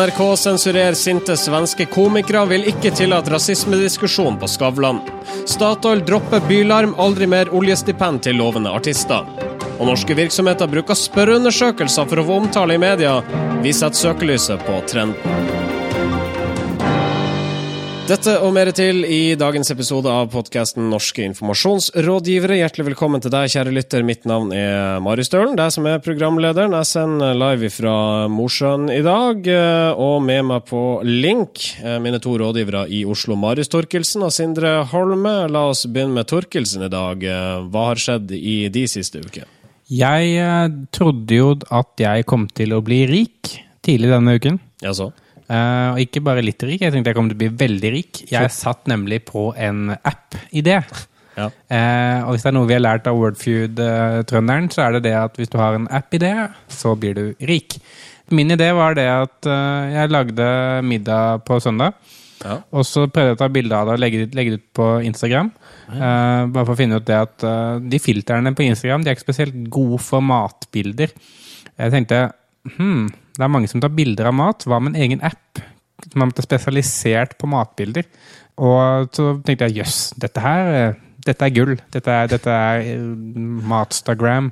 NRK sensurerer sinte svenske komikere, vil ikke tillate rasismediskusjon på Skavlan. Statoil dropper bylarm, aldri mer oljestipend til lovende artister. Og norske virksomheter bruker spørreundersøkelser for å omtale i media. Vi setter søkelyset på trenden. Dette og mer til i dagens episode av podkasten Norske informasjonsrådgivere. Hjertelig velkommen til deg, kjære lytter. Mitt navn er Mari Stølen, deg som er programlederen. Jeg sender live fra Mosjøen i dag, og med meg på link mine to rådgivere i Oslo, Marius Torkelsen og Sindre Holme. La oss begynne med Torkelsen i dag. Hva har skjedd i de siste ukene? Jeg eh, trodde jo at jeg kom til å bli rik tidlig denne uken. Ja, så? Uh, og ikke bare litt rik, jeg tenkte jeg kom til å bli veldig rik. Jeg satt nemlig på en app-idé. Ja. Uh, og hvis det er noe vi har lært av Wordfeud-trønderen, så er det det at hvis du har en app-idé, så blir du rik. Min idé var det at uh, jeg lagde middag på søndag. Ja. Og så prøvde jeg å ta bilde av det og legge legge det ut på Instagram. Uh, bare for å finne ut det at uh, de filtrene på Instagram de er ikke spesielt gode for matbilder. Jeg tenkte hm, det er mange som tar bilder av mat. Hva med en egen app som er spesialisert på matbilder? Og så tenkte jeg jøss, dette her eh, dette er gull. Dette er, dette er Matstagram.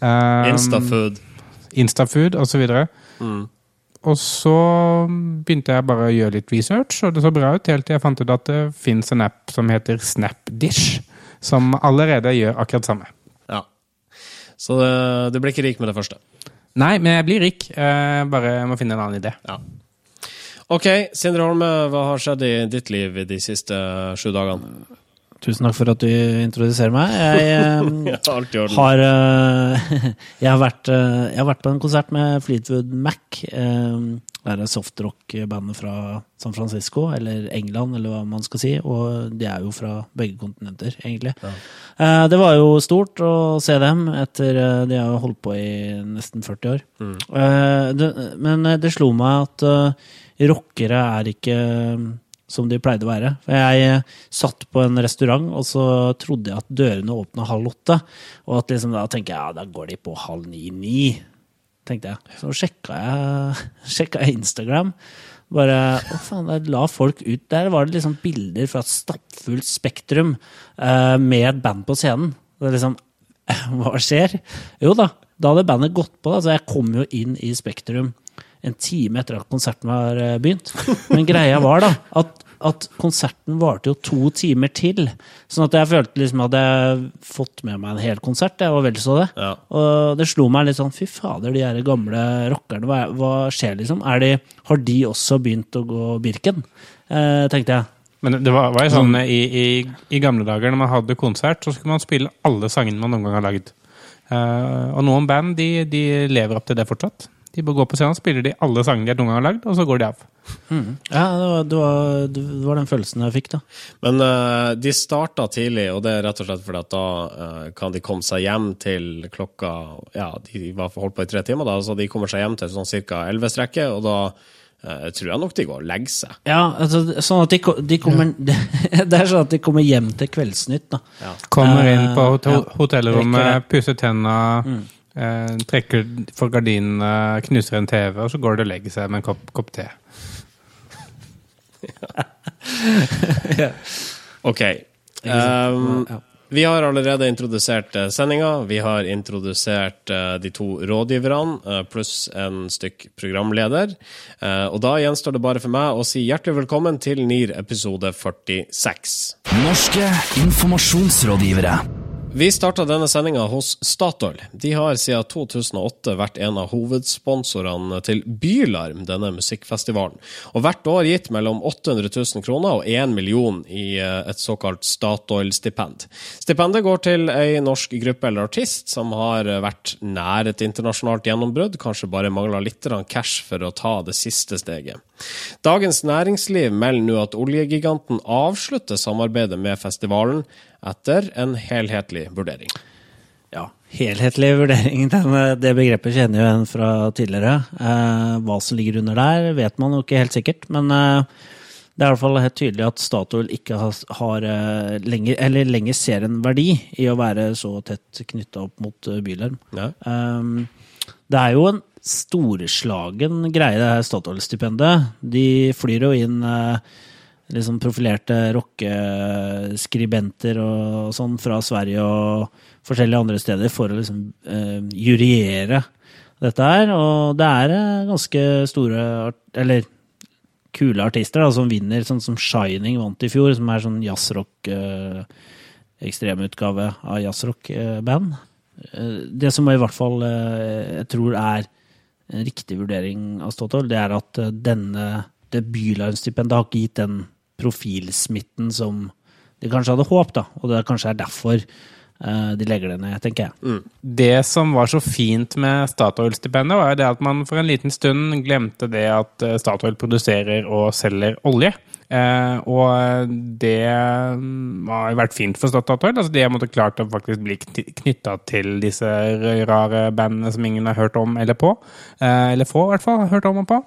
Um, Instafood. Instafood osv. Mm. Og så begynte jeg bare å gjøre litt research, og det så bra ut helt til jeg fant ut at det fins en app som heter Snapdish, som allerede gjør akkurat samme. Ja. Så det, du ble ikke rik med det første? Nei, men jeg blir rik. Jeg bare må finne en annen idé. Ja. Ok, Sindre Holme, hva har skjedd i ditt liv i de siste sju dagene? Tusen takk for at du introduserer meg. Jeg, eh, Ja, alt i orden. har, eh, jeg, har vært, eh, jeg har vært på en konsert med Fleetwood Mac. Eh, Det er softrock-bandet fra San Francisco, eller England, eller hva man skal si. Og de er jo fra begge kontinenter, egentlig. Eh, Det var jo stort å se dem etter eh, De har holdt på i nesten 40 år. Eh, det, men det slo meg at uh, rockere er ikke eh, som de pleide å være. For jeg eh, satt på en restaurant, og så trodde jeg at dørene åpna halv åtte. Og at liksom, da tenker jeg ja, da går de på halv ni-ni, tenkte jeg. Så sjekka jeg, sjekka jeg Instagram. Bare Å, faen, der la folk ut Der var det liksom bilder fra et stappfullt Spektrum eh, med et band på scenen. Det er liksom Hva skjer? Jo da, da hadde bandet gått på. Da. Så jeg kom jo inn i Spektrum en time etter at konserten var eh, begynt. Men greia var da at, at konserten varte jo to timer til. Sånn at jeg følte liksom at jeg hadde fått med meg en hel konsert. Jeg var vel så det. Ja. Og det slo meg litt sånn fy fader, de her gamle rockerne, hva, hva skjer liksom? De, har de også begynt å gå Birken? Eh, tenkte jeg. Men det var, var jo sånn i, i, i gamle dager når man hadde konsert, så skulle man spille alle sangene man noen gang har lagd. Eh, og noen band de, de lever opp til det fortsatt. De bør går på scenen, spiller de alle sangene de noen gang har lagd, og så går de av. Ja, det var, det, var, det var den følelsen jeg fikk, da. Men uh, de starta tidlig, og det er rett og slett fordi at da uh, kan de komme seg hjem til klokka Ja, de var holdt på i tre timer, da, så de kommer seg hjem til sånn ca. elleve-strekket, og da uh, tror jeg nok de går og legger seg. Ja, altså, sånn at de, de kommer Det er sånn at de kommer hjem til Kveldsnytt, da. Ja. Kommer inn på hot ja. hotellrommet, pusser tenna, eh, trekker for gardinene, knuser en TV, og så går det og legger seg med en kopp, kopp te. Ok. Um, Vi har allerede introdusert eh, sendinga. Vi har introdusert eh, de to rådgiverne eh, pluss en stykk programleder. Eh, og da gjenstår det bare for meg å si hjertelig velkommen til NIR episode 46. Norske informasjonsrådgivere. Vi starta denne sendinga hos Statoil. De har siden 2008 vært en av hovedsponsorene til Bylarm, denne musikkfestivalen. Og hvert år gitt mellom 800 000 kroner og 1 million i eh, et såkalt Statoil-stipend. Stipendet går til ei norsk gruppe eller artist som har eh, vært nær et internasjonalt gjennombrudd, kanskje bare mangla litt cash for å ta det siste steget. Dagens Næringsliv melder nå at oljegiganten avslutter samarbeidet med festivalen etter en helhetlig vurdering. Ja, helhetlig vurdering, det begrepet kjenner jo en fra tidligere. Eh, hva som ligger under der, vet man jo ikke helt sikkert. Men eh, det er i hvert fall helt tydelig at Statoil ikke har, har eh, lenger, eller lenger ser en verdi i å være så tett knytta opp mot eh, Bylarm. Ja. Det er jo en storslagen greie, det her Statoil-stipendet. De flyr jo inn eh, liksom profilerte rockeskribenter og sånn fra Sverige og forskjellige andre steder for å liksom eh, juryere dette her. Og det er eh, ganske store Eller kule artister da, som vinner, sånn som Shining vant i fjor, som er sånn jazzrock eh, ekstremutgave av jazzrock-band. Eh, det som i hvert fall eh, jeg tror er en riktig vurdering av Ståthold det er at denne, det har ikke gitt den profilsmitten som de kanskje hadde håpet, da. Og det kanskje er derfor eh, de legger det ned, tenker jeg. Det som var så fint med Statoil-stipendet, var jo det at man for en liten stund glemte det at eh, Statoil produserer og selger olje. Eh, og det mm, har jo vært fint for Statoil. Altså de har måttet klart å faktisk bli knytta til disse rare bandene som ingen har hørt om eller på. Eh, eller få, i hvert fall, har hørt om og på.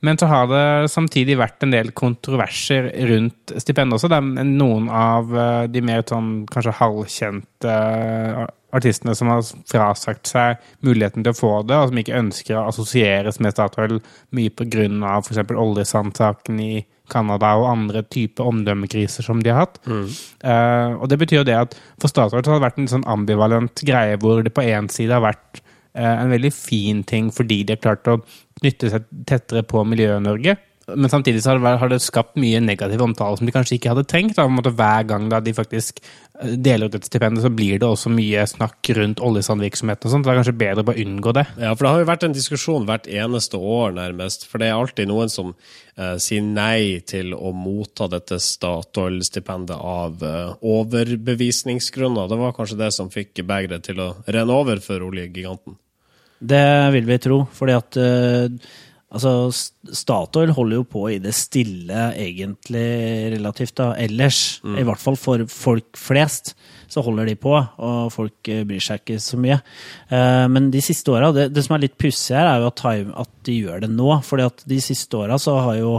Men så har det samtidig vært en del kontroverser rundt stipendet også. Det er noen av eh, de mer sånn kanskje halvkjente eh, artistene som har frasagt seg muligheten til å få det, og som ikke ønsker å assosieres med Statoil mye pga. f.eks. oljesandsaken i Canada og andre typer omdømmekriser som de har hatt. Eh, og det betyr jo det at for Statoil har det vært en sånn ambivalent greie hvor det på én side har vært en veldig fin ting fordi de har klart å knytte seg tettere på Miljø-Norge. Men samtidig så har det, skapt mye negativ omtale som de kanskje ikke hadde trengt. Da. På Hver gang de faktisk eh, deler ut et stipend, så blir det også mye snakk rundt oljesandvirksomheten og sånt. Det er kanskje bedre å bare unngå det. Ja, for det har jo vært en diskusjon hvert eneste år, nærmest. For det er alltid noen som eh, sier nei til å motta dette Statoil-stipendet av eh, overbevisningsgrunner. Det var kanskje det som fikk begeret til å renne over for oljegiganten. Det vil vi tro, fordi at eh, altså, Statoil holder jo på i det stille, egentlig, relativt da, ellers. I hvert fall for folk flest så holder de på, og folk eh, bryr seg ikke så mye. Eh, men de siste åra, det, det som er litt pussig her, er jo at, time, at de gjør det nå. fordi at de siste åra så har jo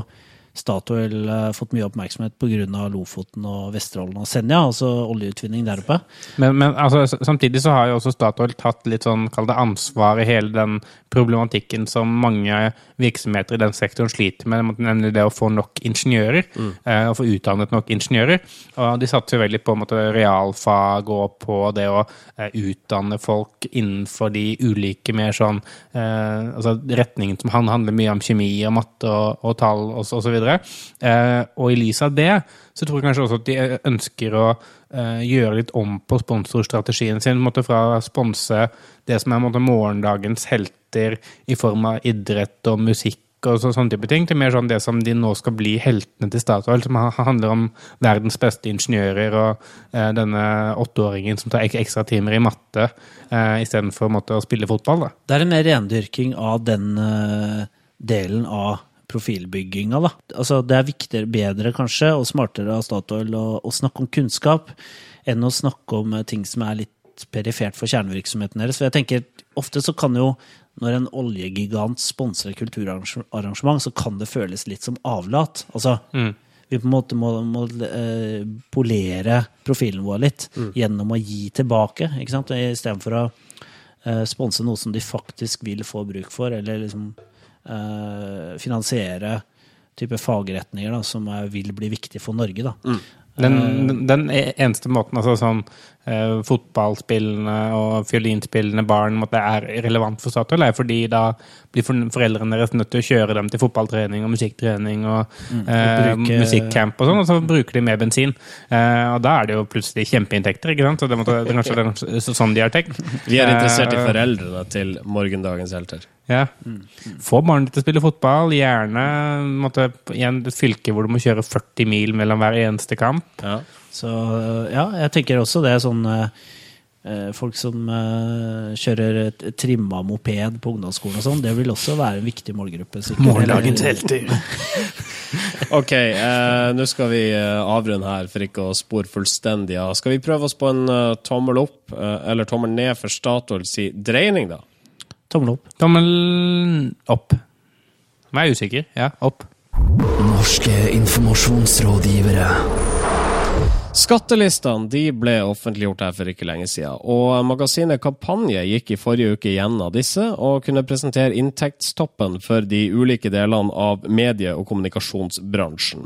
Statoil eh, fått mye oppmerksomhet pga. Lofoten og Vesterålen og Senja, altså oljeutvinning der oppe. Men, men altså, samtidig så har jo også Statoil tatt litt sånn, kall det ansvar i hele den problematikken som mange virksomheter i den sektoren sliter med, nemlig det å få nok ingeniører. eh, Å få utdannet nok ingeniører. Og de satser veldig på en måte, realfag og på det å eh, utdanne folk innenfor de ulike mer sånn eh, altså retningen som han handler mye om kjemi og matte og, og tall og, og så videre. Eh, og i lys av det så tror jeg kanskje også at de ønsker å eh, gjøre litt om på sponsorstrategien sin. Måtte Fra å sponse det som er måtte, morgendagens helter i form av idrett og musikk og så, sånne type ting, til mer sånn det som de nå skal bli heltene til Statoil, som handler om verdens beste ingeniører og eh, denne åtteåringen som tar ek ekstra timer i matte eh, istedenfor å spille fotball. da. Det er en mer rendyrking av den eh, delen av profilbygginga, da. Altså, det er viktigere, bedre kanskje, og smartere av Statoil å, å snakke om kunnskap enn å snakke om eh, ting som er litt perifert for kjernevirksomheten deres. For jeg tenker, ofte så kan jo, når en oljegigant sponser et kulturarrangement, så kan det føles litt som avlat. Altså, vi på en måte må, må uh, polere profilen vår litt gjennom å gi tilbake, ikke sant? Istedenfor å uh, sponse noe som de faktisk vil få bruk for, eller liksom finansiere type fagretninger da, som er, vil bli viktig for Norge. Da. Den, den- den e- eneste måten altså sånn eh, fotballspillende og fiolinspillende barn måtte, er relevant for Statoil, er fordi da blir foreldrene deres nødt til å kjøre dem til fotballtrening og musikktrening og eh, bruke- musikkcamp og sånn, og så bruker de mer bensin. Eh, og da er det jo plutselig kjempeinntekter, ikke sant? Så det, måtte, det er kanskje det er sånn de har tenkt. Vi er interessert i foreldre foreldrene til morgendagens helter. Ja. Få barnet til å spille fotball, gjerne måtte, i en- et fylke hvor du må kjøre 40 mil mellom hver eneste kamp. Ja. Så eh, ja, jeg tenker også det er sånn eh, eh, Folk som eh, kjører trimma moped på ungdomsskolen og sånn, det vil også være en viktig målgruppe. Morgendagens helter. Ok, eh, nå skal vi eh, avrunde her for ikke å spore fullstendig av. Skal vi prøve oss på en uh, tommel opp uh, eller tommel ned for Statoil si dreining, da? Tommel opp. Tommel opp. Nå er jeg usikker. Ja, opp. Norske informasjonsrådgivere. Skattelistene de ble offentliggjort her for ikke lenge siden, og magasinet Kampanje gikk i forrige uke gjennom disse og kunne presentere inntektstoppen for de ulike delene av medie- og kommunikasjonsbransjen.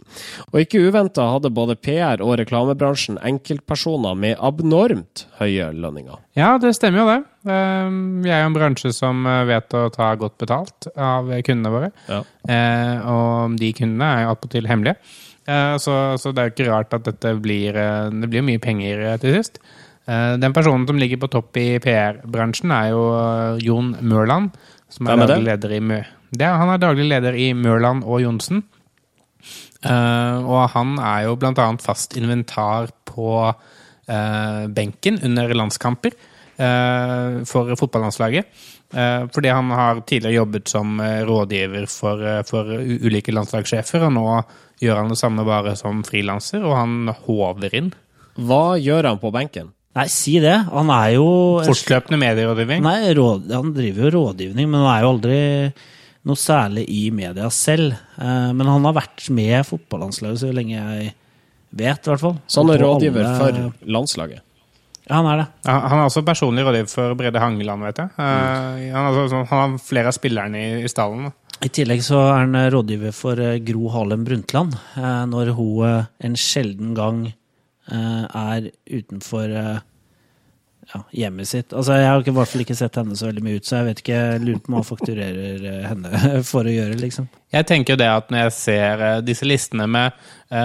Og ikke uventa hadde både PR- og reklamebransjen enkeltpersoner med abnormt høye lønninger. Ja, det stemmer jo det. Eh, Vi er jo en bransje som eh, vet å ta godt betalt av kundene våre. Ja. Eh, og de kundene er jo attpåtil hemmelige. Eh, så, så det er jo ikke rart at dette blir eh, Det blir mye penger eh, til sist. Den personen som ligger på topp i PR-bransjen, er jo Jon Mørland. Som er det? daglig leder i Mø. Det, han er daglig leder i Mørland og Johnsen. Og han er jo blant annet fast inventar på benken under landskamper for fotballandslaget. Fordi han har tidligere jobbet som rådgiver for, for ulike landslagssjefer, og nå gjør han det samme bare som frilanser, og han håver inn. Hva gjør han på benken? Nei, si det. Han er jo Fortløpende medierådgivning. Nei, råd, han driver jo rådgivning, men han er jo aldri noe særlig i media selv. Eh, Men han har vært med fotballandslaget så lenge jeg vet, i hvert fall. Så han er rådgiver alle- for landslaget. Ja, han er det. Ja, Han er også personlig rådgiver for Brede Hangeland, vet jeg. Mm. han, er altså, han har flere av spillerne i, i stallen. I tillegg så er han eh, rådgiver for eh, Gro Harlem Brundtland, eh, når hun en sjelden gang er utenfor ja, hjemmet sitt. Altså, Jeg har i hvert fall ikke sett henne så veldig mye ut, så jeg vet ikke, jeg lurer på om han fakturerer henne for å gjøre, liksom. Jeg tenker jo det at når jeg ser disse listene med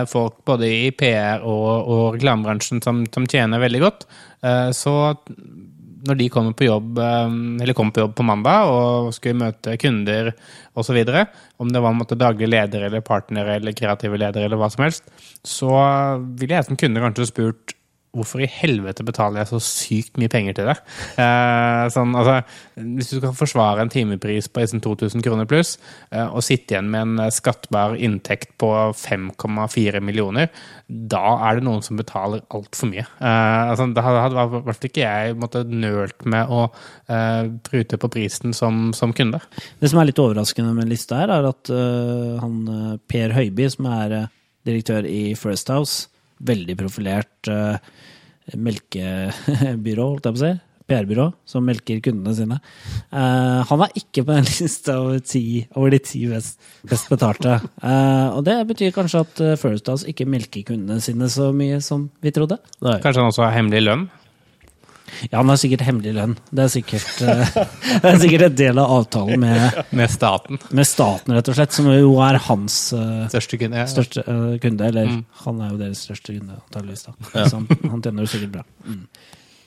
folk både i PR og, og reklamebransjen som, som tjener veldig godt, så når de kommer på jobb eh, eller kommer på jobb på mandag og skulle møte kunder osv., om det var en måte daglig leder eller partner eller kreative leder eller hva som helst, så ville jeg som kunde kanskje spurt Hvorfor i helvete betaler jeg så sykt mye penger til det? Eh, sånn, altså, hvis du skal forsvare en timepris på liksom 2000 kroner pluss, eh, og sitte igjen med en eh, skattbar inntekt på 5,4 millioner, da er det noen som betaler altfor mye. Eh, altså, da hadde i hvert ikke jeg måttet nølt med å eh, prute på prisen som, som kunde. Det som er litt overraskende med lista her, er at øh, han øh, Per Høiby, som er direktør i First House, veldig profilert øh, melkebyrå, holdt jeg på å si, PR-byrå, som melker kundene sine. Uh, han er ikke på den lista over, ti, over de ti best, best betalte. Uh, og det betyr kanskje at øh, First House ikke melker kundene sine så mye som vi trodde. Nei. Kanskje han også har hemmelig lønn? Ja, han har sikkert hemmelig lønn. Det er sikkert, øh, det er sikkert en del av avtalen med, Med staten. med staten, rett og slett, som jo er hans øh, Største kunde. Ja. største uh, kunde, eller Mm. han er jo deres største kunde, antakeligvis. Ja. Så han, han tjener jo sikkert bra.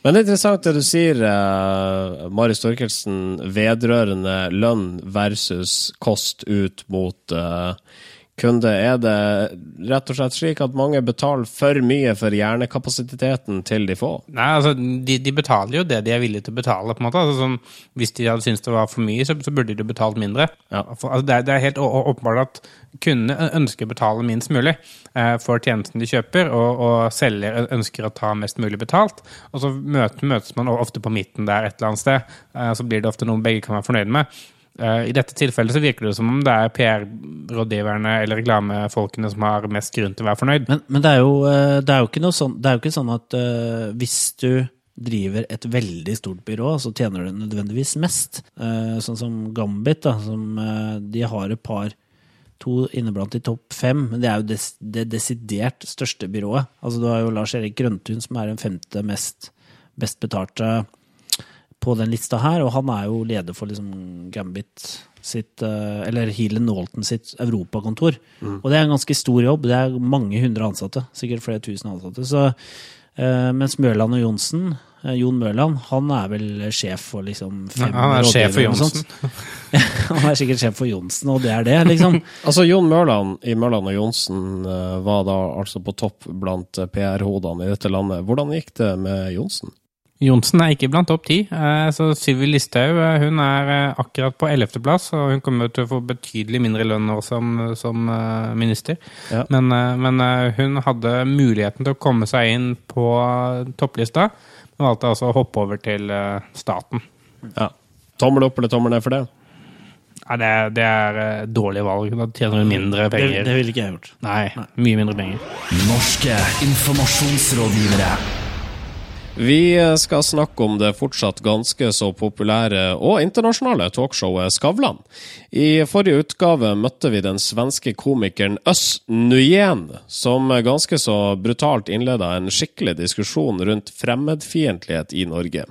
Men det er interessant det du sier, uh, Mari Storkelsen, vedrørende lønn versus kost ut mot eh, kunde. Er det rett og slett slik at mange betaler for mye for hjernekapasiteten til de få? Nei, altså, de, de betaler jo det de er villige til å betale. på en måte. Altså, sånn, hvis de hadde syntes det var for mye, så, så burde de betalt mindre. Ja. For, altså, det, er, det er helt åpenbart at kundene ønsker å betale minst mulig eh, for tjenesten de kjøper, og, og selger ønsker å ta mest mulig betalt. Og så møtes, møtes man ofte på midten der et eller annet sted. Eh, så blir det ofte noe begge kan være fornøyd med. Eh, I dette tilfellet så virker det som om det er PR-rådgiverne eller reklamefolkene som har mest grunn til å være fornøyd. Men, men det, er jo, eh, det er jo ikke sånn, det er jo ikke sånn at uh, hvis du driver et veldig stort byrå, så tjener du nødvendigvis mest. Uh, sånn som Gambit, da, som uh, de har et par to inneblant i topp fem, men det er jo des, det desidert største byrået. Altså Du har jo Lars Erik Grøntun, som er den femte mest best betalte på den lista her, og han er jo leder for liksom Gambit sitt, eh, eller Healen Walton sitt europakontor. Og det er en ganske stor jobb. Det er mange hundre ansatte, sikkert flere tusen ansatte. Så, eh, mens Mørland og Johnsen, eh, Jon Mørland, han er vel sjef for liksom fem Han er sjef for Johnsen. han er sikkert sjef for Johnsen, og det er det, liksom. Altså, Jon Mørland i Mørland og Johnsen var da altså på topp blant PR-hodene i dette landet. Hvordan gikk det med Johnsen? Johnsen er ikke blant topp ti. eh, Så Sylvi Listhaug eh, hun er eh, akkurat på ellevteplass, og hun kommer til å få betydelig mindre lønn nå som, som minister. Ja. Men, men hun hadde muligheten til å komme seg inn på topplista, men valgte altså å hoppe over til staten. Ja. Tommel opp eller tommel ned for det? Nei, det, er, det er dårlig valg. Da tjener du mindre penger. det ville ikke jeg gjort. Nei, mye mindre penger. Norske informasjonsrådgivere. Vi skal snakke om det fortsatt ganske så populære og internasjonale talkshowet Skavlan. I forrige utgave møtte vi den svenske komikeren Øss Nuyen, som ganske så brutalt innleda en skikkelig diskusjon rundt fremmedfiendtlighet i Norge.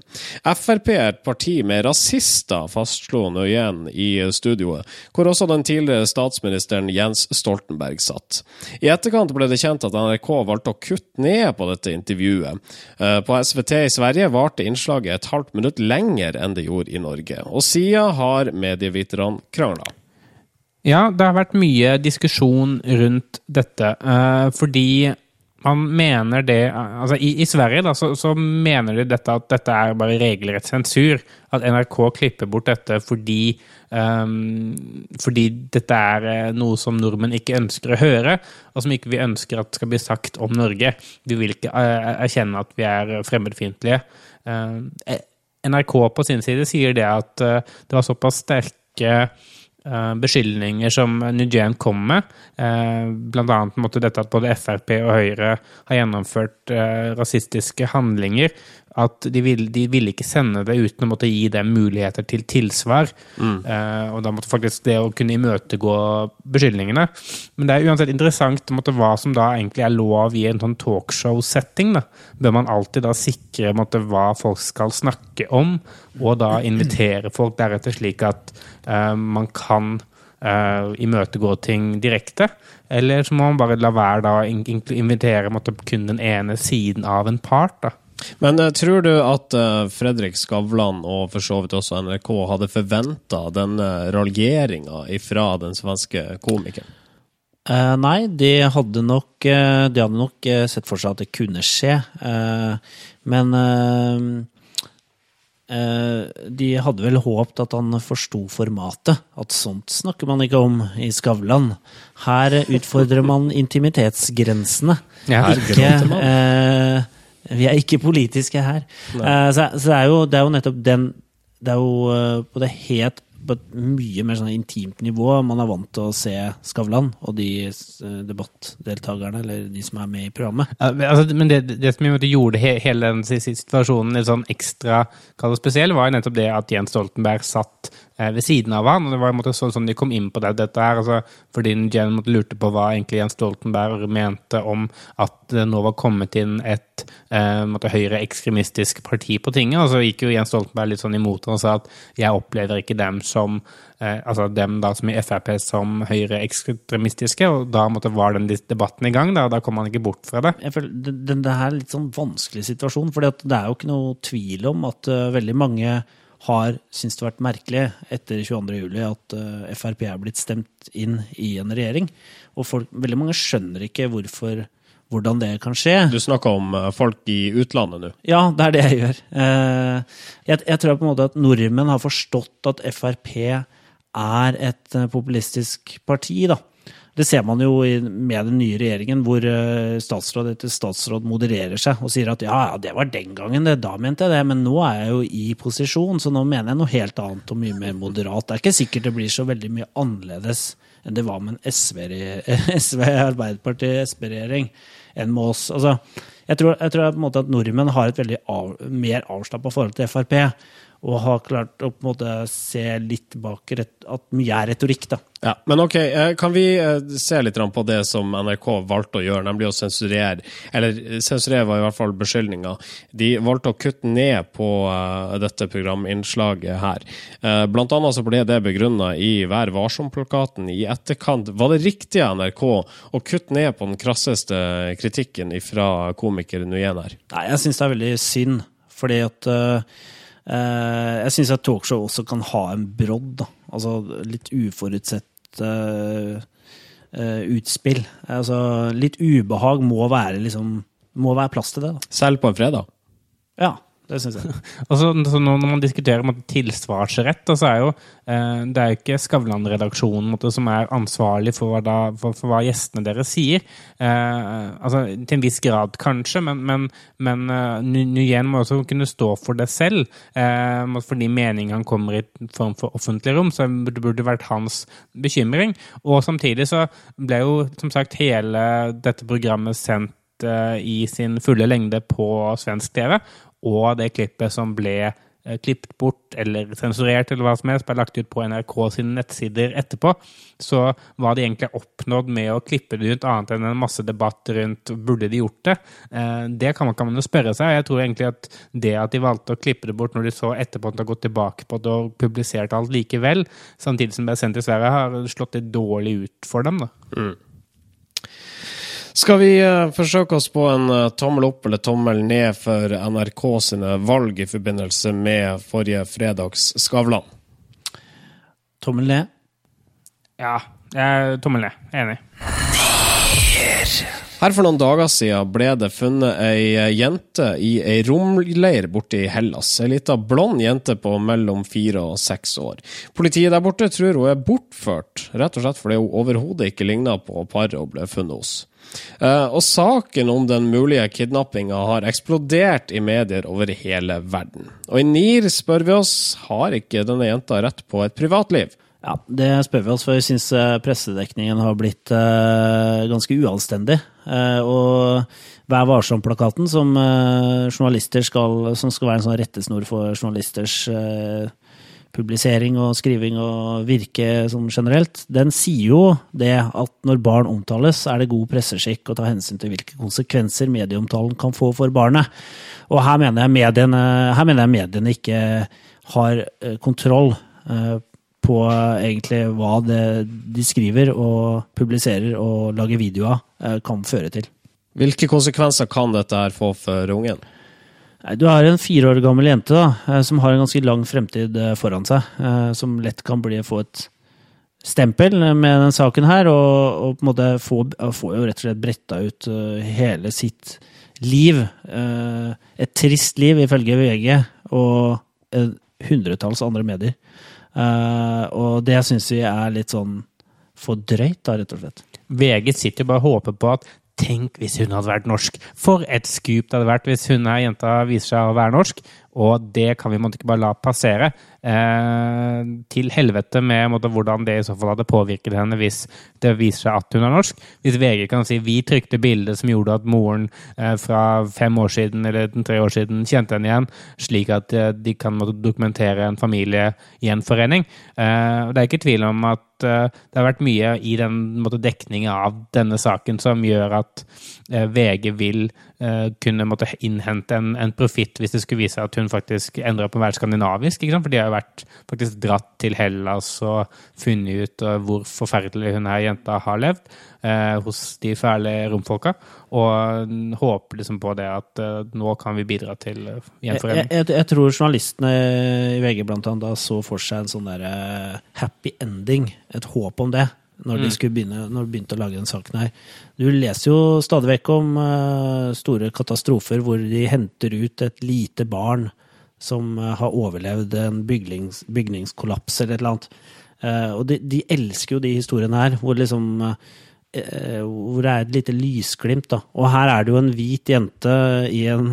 Frp er et parti med rasister, fastslo Nuyen i studioet, hvor også den tidligere statsministeren Jens Stoltenberg satt. I etterkant ble det kjent at NRK valgte å kutte ned på dette intervjuet. På På SVT i Sverige varte innslaget et halvt minutt lenger enn det gjorde i Norge, og siden har medieviterne krangla. Ja, det har vært mye diskusjon rundt dette, eh, fordi man mener det Altså, i, i Sverige da, så, så mener de dette at dette er bare regelrett sensur. At NRK klipper bort dette fordi um, Fordi dette er eh, noe som nordmenn ikke ønsker å høre, og som ikke vi ønsker at skal bli sagt om Norge. Vi vil ikke eh, erkjenne at vi er fremmedfiendtlige. Eh, NRK på sin side sier det at uh, det var såpass sterke beskyldninger som Nujen kom med, bl.a. annet på dette at både Frp og Høyre har gjennomført eh, rasistiske handlinger, at de ville de ville ikke sende det uten å måtte gi dem muligheter til tilsvar. Eh, og da måtte faktisk det å kunne imøtegå beskyldningene. Men det er uansett interessant måtte, hva som da egentlig er lov i en sånn talkshow-setting. Bør man alltid da sikre måtte, hva folk skal snakke om, og da invitere folk deretter, slik at eh, man kan eh, imøtegå ting direkte? Eller så må man bare la være da invitere måtte, kun den ene siden av en part? da. Men uh, tror du at uh, Fredrik Skavlan og for så vidt også NRK hadde forventa denne raljeringa ifra den svenske komikeren? Uh, nei, de hadde nok eh, De hadde nok eh, sett for seg at det kunne skje. Eh, men eh, eh, de hadde vel håpt at han forsto formatet. At sånt snakker man ikke om i Skavlan. Her utfordrer man intimitetsgrensene. Ja, her ikke eh, Vi er ikke politiske her. Uh, så, så det, er jo, det er jo nettopp den Det er jo uh, på det helt på et mye mer sånn intimt nivå man er vant til å se Skavlan og de eh, debattdeltakerne, eller de som er med i programmet. Ja, altså, men det, det som gjorde- gjorde he, hele den si- si- situasjonen litt sånn ekstra spesiell, var jo nettopp det at Jens Stoltenberg satt ved siden av han. og Det var en måte sånn sånn de kom inn på det, dette her, altså, fordi Jen måtte lurte på hva egentlig Jens Stoltenberg mente om at det nå var kommet inn et eh, høyreekstremistisk parti på tinget. Og så gikk jo Jens Stoltenberg litt sånn imot det og sa at jeg opplever ikke dem som eh, altså dem da som i Frp som høyreekstremistiske, og da måtte var den debatten i gang. Da, og da kom han ikke bort fra det. jeg føler, det, det, det her er litt sånn vanskelig situasjon, for det er jo ikke noe tvil om at uh, veldig mange har syntes det har vært merkelig etter 22. juli at eh, Frp er blitt stemt inn i en regjering. Og folk, veldig mange skjønner ikke hvorfor, hvordan det kan skje. Du snakker om eh, folk i utlandet nå. Ja, det er det jeg gjør. Eh, Jeg, jeg tror på en måte at nordmenn har forstått at Frp er et populistisk parti, da. Det ser man jo med den nye regjeringen, hvor eh, statsråd etter statsråd modererer seg og sier at ja, det var den gangen, det, da mente jeg det, men nå er jeg jo i posisjon, så nå mener jeg noe helt annet og mye mer moderat. Det er ikke sikkert det blir så veldig mye annerledes enn det var med en SV, SV Arbeiderpartiet, SV-regjering, enn med oss. Altså, jeg tror, jeg tror at nordmenn har et veldig av, mer avslappa forhold til Frp. Og har klart å på en måte se litt bak at mye er retorikk, da. Ja, Men ok, eh, kan vi eh, se litt på det som NRK valgte å gjøre, nemlig å sensurere Eller eh, sensurere var i hvert fall beskyldninga. De valgte å kutte ned på dette programinnslaget her. Blant annet så ble det begrunna i Vær varsom-plakaten i etterkant. Var det riktig av NRK å kutte ned på den krasseste kritikken fra komiker Nuyen her? Nei, jeg syns det er veldig synd, fordi at eh, Jeg syns at talkshow også kan ha en brodd, da. Altså litt uforutsett eh, eh, utspill. Altså litt ubehag må være liksom Må være plass til det, da. Selv på en fredag? Ja. Det syns jeg. altså, så, så når man diskuterer måtte, tilsvarsrett, så er jo eh, det er jo ikke Skavlan-redaksjonen som er ansvarlig for, hva da, for, for hva gjestene deres sier. Eh, altså, til en viss grad, kanskje, men, men, men uh, Nguyen må også kunne stå for det selv. Eh, fordi meningen han kommer i form for offentlig rom, så det burde vært hans bekymring. Og samtidig så ble jo som sagt hele dette programmet sendt eh, i sin fulle lengde på svensk TV, og det klippet som ble eh, klippet bort eller sensurert eller hva som helst, ble lagt ut på NRK sine nettsider etterpå, så hva de egentlig oppnådd med å klippe det ut, annet enn en masse debatt rundt burde de gjort det, eh, det kan man, kan man jo spørre seg. Jeg tror egentlig at det at de valgte å klippe det bort når de så etterpå at de har gått tilbake på det og publisert alt likevel, samtidig som det er sendt til Sverige, har slått litt dårlig ut for dem. da. Skal vi eh, forsøke oss på en eh, tommel opp eller tommel ned for NRK sine valg i forbindelse med forrige fredags Skavlan? Tommel ned. Ja, jeg, tommel ned. Enig. Her for noen dager siden ble det funnet ei eh, jente i ei romleir borte i Hellas. Ei lita blond jente på mellom fire og seks år. Politiet der borte tror hun er bortført, rett og slett fordi hun overhodet ikke ligna på paret hun ble funnet hos. Eh, og saken om den mulige kidnappinga har eksplodert i medier over hele verden. Og i NIR spør vi oss har ikke denne jenta rett på et privatliv. Ja, det spør vi oss, for vi syns pressedekningen har blitt eh, ganske uanstendig. Eh, og Vær varsom-plakaten, som eh, som skal være en sånn rettesnor for journalisters eh, publisering og skriving og virke sånn generelt, den sier jo det at når barn omtales, er det god presseskikk å ta hensyn til hvilke konsekvenser medieomtalen kan få for barnet. Og her mener jeg mediene, mener jeg mediene ikke har eh, kontroll eh, på eh, egentlig hva det de skriver og publiserer og lager video av, eh, kan føre til. Hvilke konsekvenser kan dette her få for ungen? Nei, Du har en fire år gammel jente da, eh, som har en ganske lang fremtid eh, foran seg. eh, Som lett kan bli, få et stempel med den saken her, og, og på en måte få, få jo rett og slett bretta ut hele sitt liv. Et trist liv, ifølge VG, og hundretalls andre medier. Og det syns vi er litt sånn for drøyt, da, rett og slett. VG sitter jo bare og håper på at Tenk hvis hun hadde vært norsk! For et skup det hadde vært hvis hun her jenta viser seg å være norsk. Og det kan vi måtte ikke bare la passere. Eh, til helvete med måtte, hvordan det i så fall hadde påvirket henne hvis det viser seg at hun er norsk. Hvis VG kan si vi trykte bildet som gjorde at moren eh, fra fem år siden eller tre år siden kjente henne igjen, slik at eh, de kan måtte, dokumentere en familiegjenforening. Eh, det er ikke tvil om at eh, det har vært mye i den måtte, dekningen av denne saken som gjør at VG vil kunne måtte innhente en, en profitt hvis det skulle vise seg at hun faktisk endra på å være skandinavisk. For de har jo vært faktisk dratt til Hellas og funnet ut eh, hvor forferdelig hun her jenta har levd eh, hos de fæle romfolka. Og mm, håper liksom på det at eh, nå kan vi bidra til gjenforening. Jeg, jeg, jeg tror journalistene i VG blant annet da så for seg en sånn der eh, happy ending, et håp om det, når de skulle begynne, når de begynte å lage den saken her. Du leser jo stadig vekk om eh, store katastrofer hvor de henter ut et lite barn som eh, har overlevd en bygnings, bygningskollaps eller et eller annet. Eh, og de, de elsker jo de historiene her, hvor liksom hvor det er et lite lysglimt. Da. Og her er det jo en hvit jente i en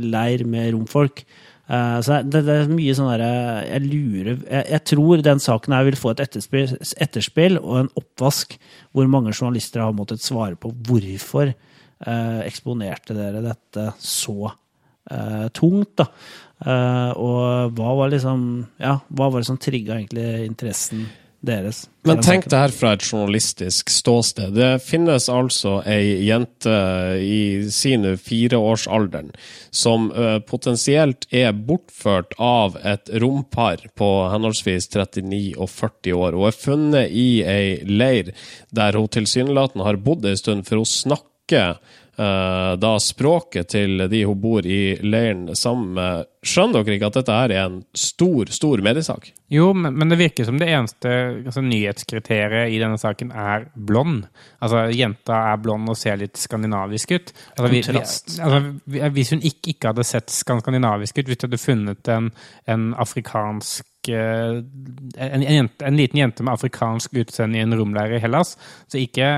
leir med romfolk. Eh, så det, det er mye sånn derre Jeg lurer jeg, jeg tror den saken her vil få et etterspill, etterspill og en oppvask hvor mange journalister har måttet svare på hvorfor eh, eksponerte dere dette så eh, tungt, da. Og hva var liksom Ja, hva var det som trigga egentlig interessen deres? Men tenk det her fra et journalistisk ståsted. Det finnes altså ei jente i sin fireårsalderen som eh, potensielt er bortført av et rompar på henholdsvis 39 og 40 år. og er funnet i ei leir der hun tilsynelatende har bodd en stund, for hun snakker da språket til de hun bor i leiren sammen med. Skjønner dere ikke at dette her er en stor, stor mediesak? Jo, men, men det virker som det eneste altså, nyhetskriteriet i denne saken er blond. Altså, jenta er blond og ser litt skandinavisk ut. Altså, vi, vi, altså, vi, hvis hun ikke, ikke hadde sett skandinavisk ut, hvis du hadde funnet en, en afrikansk eh, en, en, jente, en liten jente med afrikansk utseende i en romleir i Hellas, så ikke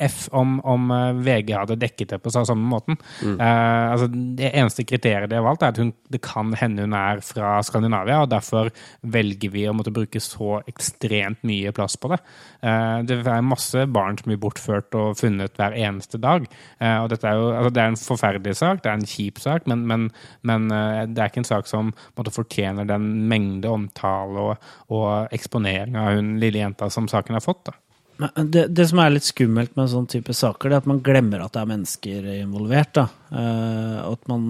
F om, om eh, VG hadde dekket det på sa- samme måten. Eh, altså, det eneste kriteriet de har valgt, er at hun, det kan hende hun er fra Skandinavia, og derfor velger vi å måtte bruke så ekstremt mye plass på det. Uh, det er masse barn som blir bortført og funnet hver eneste dag. Uh, og dette er jo, altså, det er en forferdelig sak, det er en kjip sak, men, men, men det er ikke en sak som måtte, fortjener den mengde omtale og, og eksponering av hun lille jenta som saken har fått. da. Det, det som er litt skummelt med sånn type saker, det er at man glemmer at det er mennesker involvert. Eh, at man,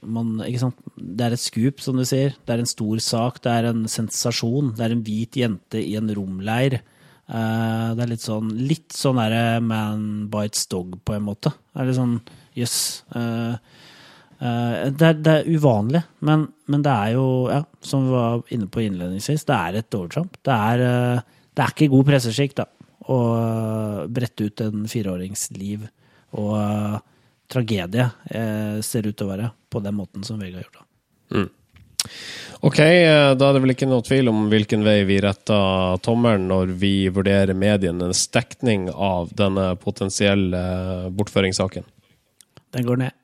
man? Det er et skup, som du sier. Det er en stor sak. Det er en sensasjon. Det er en hvit jente i en romleir. Uh, det er litt sånn litt sånn derre man bites dog, på en måte. Det er litt sånn jøss. eh, uh, det, er, det er uvanlig, men, men det er jo, ja, som vi var inne på innledningsvis, det er et overtramp. Det er, eh, det er ikke god presseskikk, da å brette ut en fireårings liv og uh, tragedie uh, ser ut til å være på den måten som VG har gjort. da. Ok, eh, da er det vel ikke noe tvil om hvilken vei vi retter tommelen når vi vurderer medienes dekning av denne potensielle bortføringssaken. Den går ned.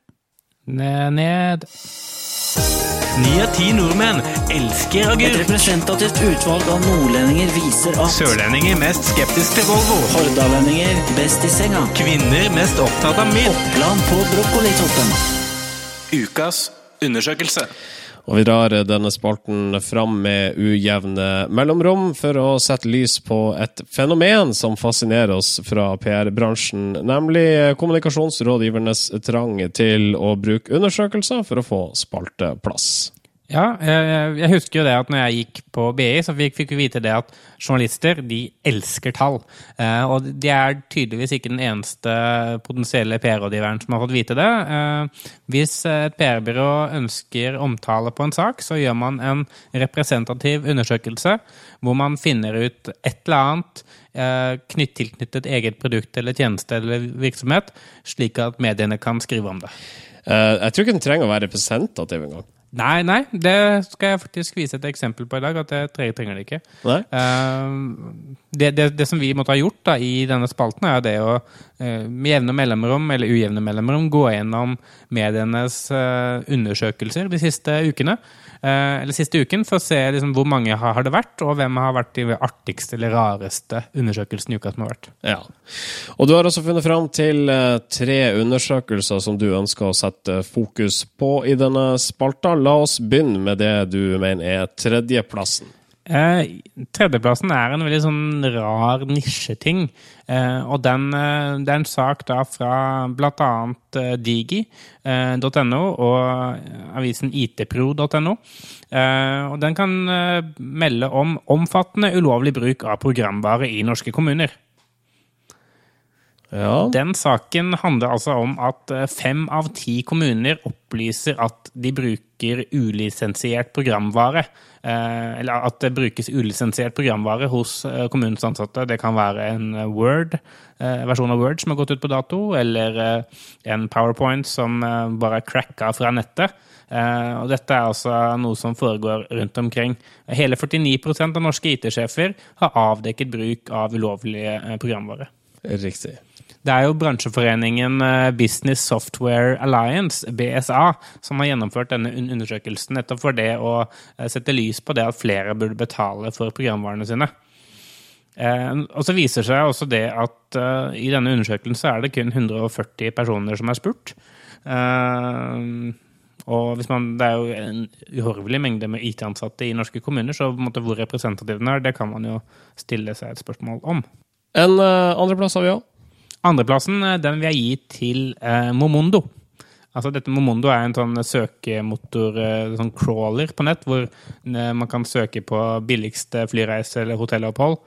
Ned, ned. Ni av ti nordmenn elsker Et representativt utvalg av nordlendinger viser at Sørlendinger mest skeptisk til Volvo. hordalendinger best i senga. Kvinner mest opptatt av mild. Oppland på brokkolitoppen. Ukas undersøkelse. Og vi drar denne spalten fram med ujevne mellomrom for å sette lys på et fenomen som fascinerer oss fra PR-bransjen, nemlig kommunikasjonsrådgivernes trang til å bruke undersøkelser for å få spalteplass. Ja, jeg, husker jo det at når jeg gikk på BI, så fikk, vi vite det at journalister de elsker tall. Eh, og de er tydeligvis ikke den eneste potensielle PR-rådgiveren som har fått vite det. Eh, hvis et PR-byrå ønsker omtale på en sak, så gjør man en representativ undersøkelse hvor man finner ut et eller annet eh, knytt, tilknyttet eget produkt eller tjeneste eller virksomhet, slik at mediene kan skrive om det. Jeg tror ikke den trenger å være representativ engang. Nei, nei, det skal jeg faktisk vise et eksempel på i dag. At jeg trenger det ikke. Eh, det, det, det som vi måtte ha gjort da, i denne spalten, er det å eh, med jevne mellomrom eller ujevne mellomrom gå gjennom medienes eh, undersøkelser de siste ukene. Eh, eller siste uken, for å se liksom, hvor mange har, det vært, og hvem har vært de artigste eller rareste undersøkelsene i uka som har vært. Ja. Og du har også funnet fram til eh, tre undersøkelser som du ønsker å sette fokus på i denne spalta. La oss begynne med det du mener er tredjeplassen. Eh, tredjeplassen er en veldig sånn rar nisjeting. Eh, og den, eh, det er en sak da fra bl.a. Eh, digi.no og avisen itpro.no. Eh, og den kan eh, melde om omfattende ulovlig bruk av programvare i norske kommuner. Ja. Den saken handler altså om at eh, fem av ti kommuner opplyser at de bruker ulisensiert programvare. Eh, Eller at det brukes ulisensiert programvare hos eh, kommunens ansatte. Det kan være en Word, versjon av Word som har gått ut på dato, eller en PowerPoint som bare er cracka fra nettet. Og dette er altså noe som foregår rundt omkring. Hele 49% av norske IT-sjefer har avdekket bruk av ulovlig eh, programvare. Riktig. Det er jo bransjeforeningen eh, Business Software Alliance, BSA, som har gjennomført denne undersøkelsen nettopp for det å eh, sette lys på det at flere burde betale for programvarene sine. Eh, og så viser seg også det at i denne undersøkelsen så er det kun 140 personer som er spurt. Og man, det er jo en uhorvelig mengde med IT-ansatte i norske kommuner, så hvor representativ den er, det kan man jo stille seg et spørsmål om. En andreplass har vi òg. Andreplassen eh, den vil jeg gi til eh, Momondo. Altså dette Momondo er en sånn søkemotor, eh, sånn crawler på nett, hvor eh, man kan søke på billigste flyreise eller hotellopphold.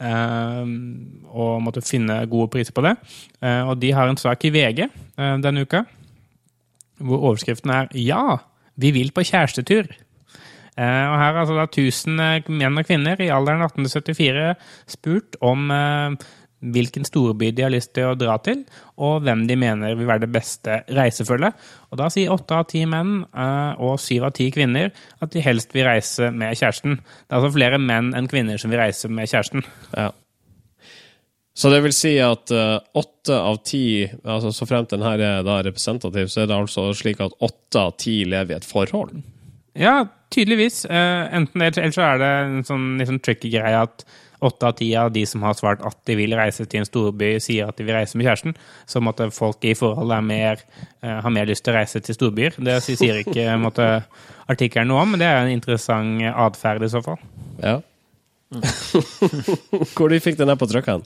og måtte finne gode priser på det. Og de har en sak i VG denne uka hvor overskriften er 'Ja, vi vil på kjærestetur'. Og her er altså da 1000 eh, menn og kvinner i alderen 18 til 74 spurt om hvilken storby de har lyst til å dra til, og hvem de mener vil være det beste reisefølget. Og da sier åtte av ti menn eh, og syv av ti kvinner at de helst vil reise med kjæresten. Det er altså flere menn enn kvinner som vil reise med kjæresten. Ja. Så det vil si at eh, åtte av ti, altså så fremt denne er da representativ, så er det altså slik at åtte av ti lever i et forhold? Ja, tydeligvis. Eh, enten det, eller så er det en sånn litt sånn tricky greie at åtte av ti av de som har svart at de vil reise til en storby, sier at de vil reise med kjæresten. Så måtte folk i forhold er mer, uh, har mer lyst til å reise til storbyer. Det sier ikke måtte, artikkelen noe om, men det er en interessant atferd i så fall. Ja. Hvor de fikk den her på trykken?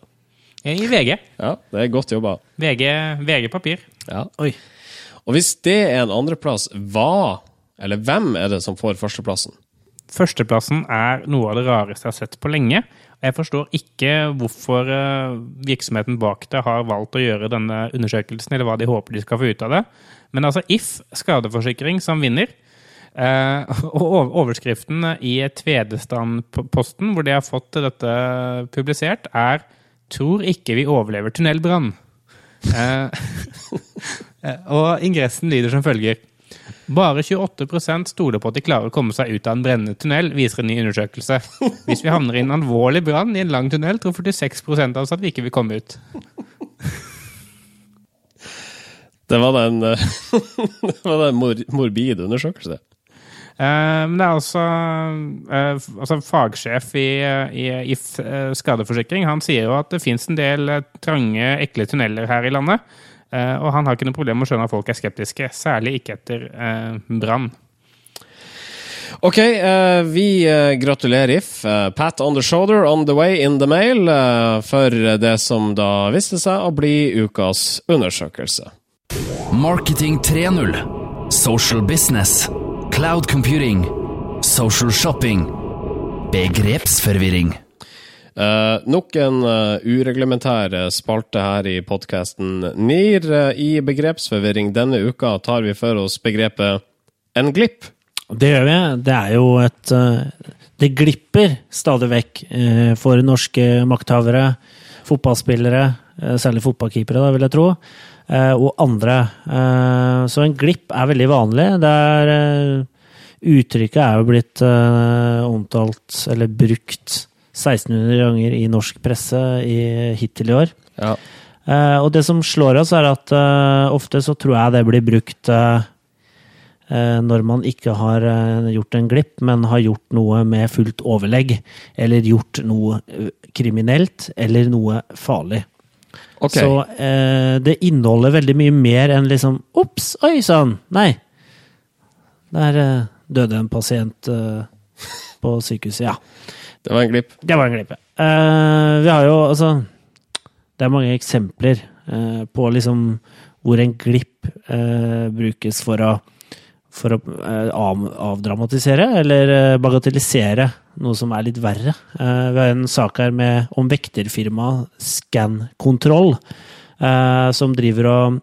I VG. Ja, det er godt jobba. VG, VG papir. Ja. Oi. Og hvis det er en andreplass, hva, eller hvem er det som får førsteplassen? Førsteplassen er noe av det rareste jeg har sett på lenge. Jeg forstår ikke hvorfor eh, virksomheten bak det har valgt å gjøre denne undersøkelsen, eller hva de håper de skal få ut av det. Men altså If skadeforsikring som vinner. Eh, og overskriften i Tvedestrand-posten, hvor de har fått dette publisert, er 'Tror ikke vi overlever tunnelbrann'. Eh, og ingressen lyder som følger. Bare 28 stoler på at de klarer å komme seg ut av en brennende tunnel, viser en ny undersøkelse. Hvis vi havner i en alvorlig brann i en lang tunnel, tror 46 av oss at vi ikke vil komme ut. Det var den, en, eh, det var den mor morbid undersøkelse. Eh, Men det er altså, eh, altså fagsjef i, i, i eh, skadeforsikring. Han sier jo at det fins en del eh, trange, ekle tunneler her i landet. Eh, Og han har ikke noe problem med å skjønne at folk er skeptiske, særlig ikke etter eh, brann. Ok, eh, vi gratulerer If. Pat on the shoulder on the way in the mail for det som da viste seg å bli ukas undersøkelse. Marketing 3.0. Social business. Cloud computing. Social shopping. Begrepsforvirring. Eh, nok en uh, ureglementær eh, spalte her i podkasten NIR. Uh, I begrepsforvirring denne uka tar vi for oss begrepet en glipp. Det gjør vi. Det er jo et Det glipper stadig vekk for norske makthavere, fotballspillere, særlig fotballkeepere, da, vil jeg tro, og andre. Så en glipp er veldig vanlig. Det er Uttrykket er jo blitt omtalt, eller brukt, 1600 ganger i norsk presse i, hittil i år. Ja. Eh, og det som slår oss, er at eh, ofte så tror jeg det blir brukt eh, når man ikke har gjort en glipp, men har gjort noe med fullt overlegg. Eller gjort noe kriminelt, eller noe farlig. Okay. Så eh, det inneholder veldig mye mer enn liksom Ops, oi sann! Nei. Der døde en pasient på sykehuset. Ja. Det var en glipp. Det var en glipp. ja. Uh, vi har jo altså Det er mange eksempler uh, på liksom hvor en glipp uh, brukes for å for å av, avdramatisere eller bagatellisere noe som er litt verre. Vi har en sak her med, om vekterfirmaet Scan-kontroll, som driver og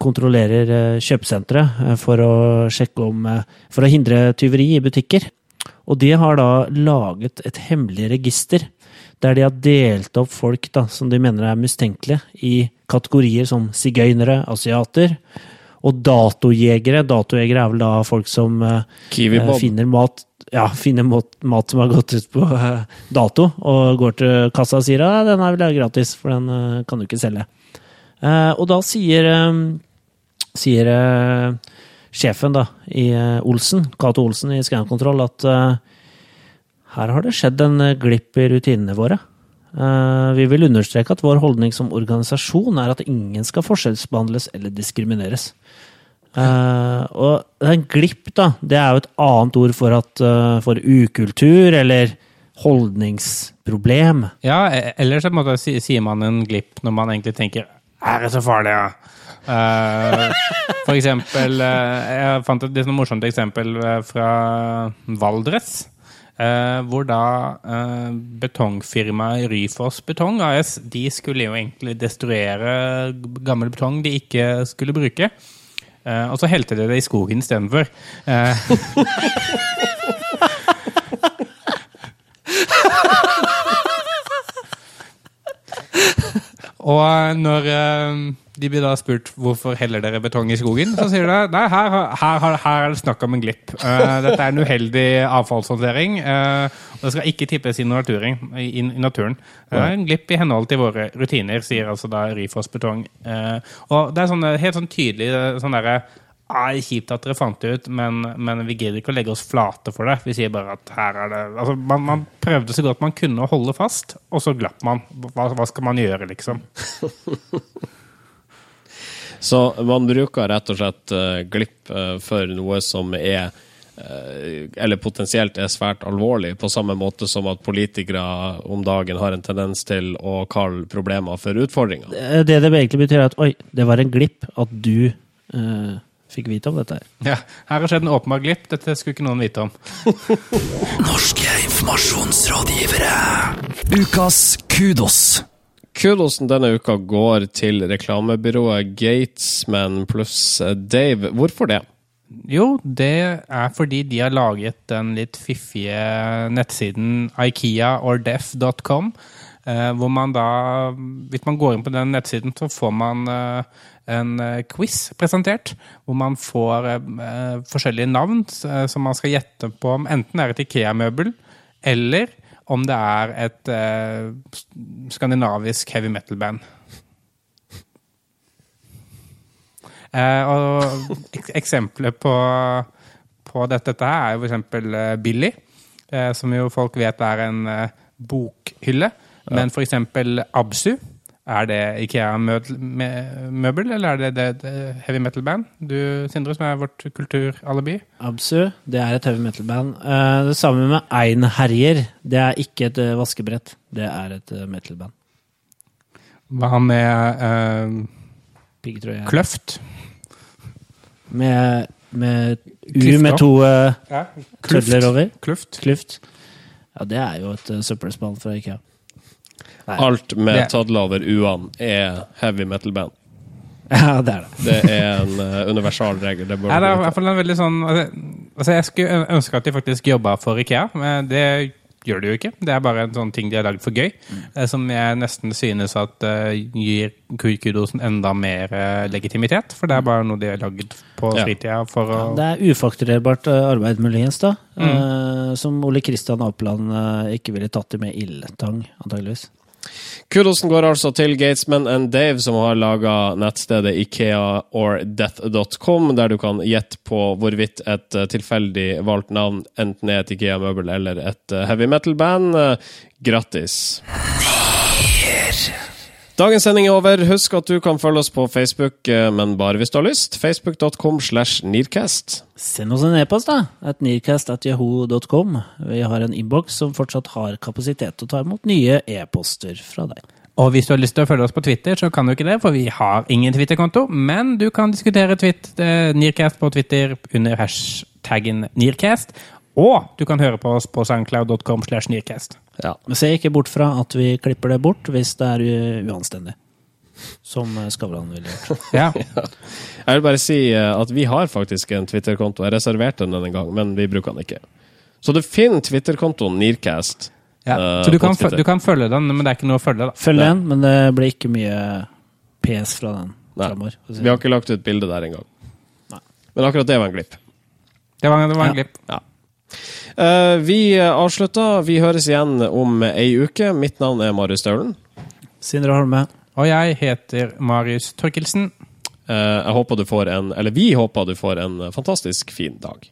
kontrollerer eh, kjøpesentre eh, for å sjekke om eh, For å hindre tyveri i butikker. Og de har da laget et hemmelig register der de har delt opp folk da, som de mener er mistenkelige, i kategorier som sigøynere, asiater og datojegere. Datojegere er vel da folk som eh, eh, finner mat ja, finner mat, mat som har gått ut på eh, dato, og går til kassa og sier at den her vil jeg gratis, for den eh, kan du ikke selge. Eh, og da sier, eh, sier eh, sjefen da, i Olsen, Cato Olsen i Scankontroll, at her har det skjedd en glipp i rutinene våre. Vi vil understreke at vår holdning som organisasjon er at ingen skal forskjellsbehandles eller diskrimineres. Og en glipp, da, det er jo et annet ord for, at, for ukultur eller holdningsproblem. Ja, e- ellers sier man en glipp når man egentlig tenker Er det så farlig, ja? Uh, for eksempel uh, Jeg fant et litt sånn morsomt eksempel eh, fra Valdres. Uh, hvor da uh, betongfirmaet Ryfoss Betong AS de skulle jo egentlig destruere gammel betong de ikke skulle bruke. Uh, og så helte de det i skogen istedenfor. Eh, Og når eh, de blir da spurt hvorfor heller dere betong i skogen, så sier de nei, her, her, her, er det snakk om en glipp. Eh, dette er en uheldig avfallshåndtering, eh, og det skal ikke tippes inn i naturen. Det er en glipp i henhold til våre rutiner, sier altså da Ryfoss Betong. Eh, og det er sånne, helt sånn tydelig eh, sånn derre er kjipt at dere fant det ut, men, men vi gidder ikke å legge oss flate for det. Vi sier bare at her er det altså, man, man prøvde så godt man kunne å holde fast, og så glapp man. Hva, hva skal man gjøre, liksom? Så man bruker rett og slett eh, glipp eh, for noe som er eh, eller potensielt er svært alvorlig, på samme måte som at politikere om dagen har en tendens til å kalle problemer for utfordringer. Det det egentlig betyr, er at oi, det var en glipp at du eh, fikk vite om dette her. Ja, her har skjedd en åpenbar glipp. Dette skulle ikke noen vite om. Norske informasjonsrådgivere. Ukas kudos. Kudosen denne uka går til reklamebyrået Gatesman pluss Dave. Hvorfor det? Jo, det er fordi de har laget den litt fiffige nettsiden ikeaordef.com. Eh, hvor man da, hvis man går inn på den nettsiden, så får man eh, en eh, quiz presentert. Hvor man får forskjellige navn som man skal gjette på om enten er et Ikea-møbel, eller om det er et skandinavisk heavy metal-band. Og ek eksempler på, på dette, dette her er jo eh, Billy, som jo folk vet er en bokhylle. Men for eksempel Absu, er det Ikea-møbel, eller er det, det, heavy metal-band? Du, Sindre, som er vårt kulturalibi. Absu, det er et heavy metal-band. Eh, det samme med Einherjer. Det er ikke et eh, vaskebrett, det er et eh, metal-band. Hva med uh, Kløft? Med, med U med to uh, Ja, tødler over. Kluft. Kluft. Ja, det er jo et uh, søppelspann fra Ikea. Alt med tadler over u-ene er heavy metal-band. Ja, det er det. Det er en uh, universal regel. Det Nei, det er i hvert fall en veldig sånn altså, altså, Jeg skulle ønske at de faktisk jobba for Ikea, men det gjør de jo ikke. Det er bare en sånn ting de har lagd for gøy, eh, som jeg nesten synes at uh, gir kudosen enda mer legitimitet. For det er bare noe de har lagd på Ja. fritida for å Det er ufakturerbart arbeid, muligens, da. Eh, som Ole Kristian Apeland ikke ville tatt i med ildtang, antageligvis. Kudosen går altså til Gatesman and Dave, som har laga nettstedet ikeaordeath.com, der du kan gjette på hvorvidt et eh, tilfeldig valgt navn enten er et Ikea-møbel eller et eh, heavy metal-band. Eh, Grattis. Dagens sending er over. Husk at du kan følge oss på Facebook, eh, men bare hvis du har lyst. Facebook.com slash Nearcast. Send oss en e-post, da. At nearcast.jaho.com. Vi har en innboks som fortsatt har kapasitet til å ta imot nye e-poster fra deg. Og hvis du har lyst til å følge oss på Twitter, så kan du ikke det, for vi har ingen Twitter-konto. Men du kan diskutere eh, Nearcast på Twitter under hashtaggen Nearcast. Og du kan høre på oss på soundcloud.com slash Nearcast. Ja. Men se ikke bort fra at vi klipper det bort hvis det er uanstendig. Som eh, Skavlan ville gjort. Ja. Jeg vil bare si eh, at vi har faktisk en Twitter-konto. Jeg reserverte den en gang, men vi bruker den ikke. Så du finner Twitter-kontoen Nearcast. Ja. eh, Så du kan, du kan følge den, men det er ikke noe å følge, da. Følg den, men det blir ikke mye PS fra den Nei. Vi har ikke lagt ut bilde der engang. Men akkurat det var en glipp. Det var, det var en Ja. glipp. Ja. Eh, vi avslutter. Vi høres igjen om ei uke. Mitt navn er Marius Staulen. Sindre Holme. Og jeg heter Marius Torkelsen. Eh, jeg håper du får en Eller vi håper du får en fantastisk fin dag.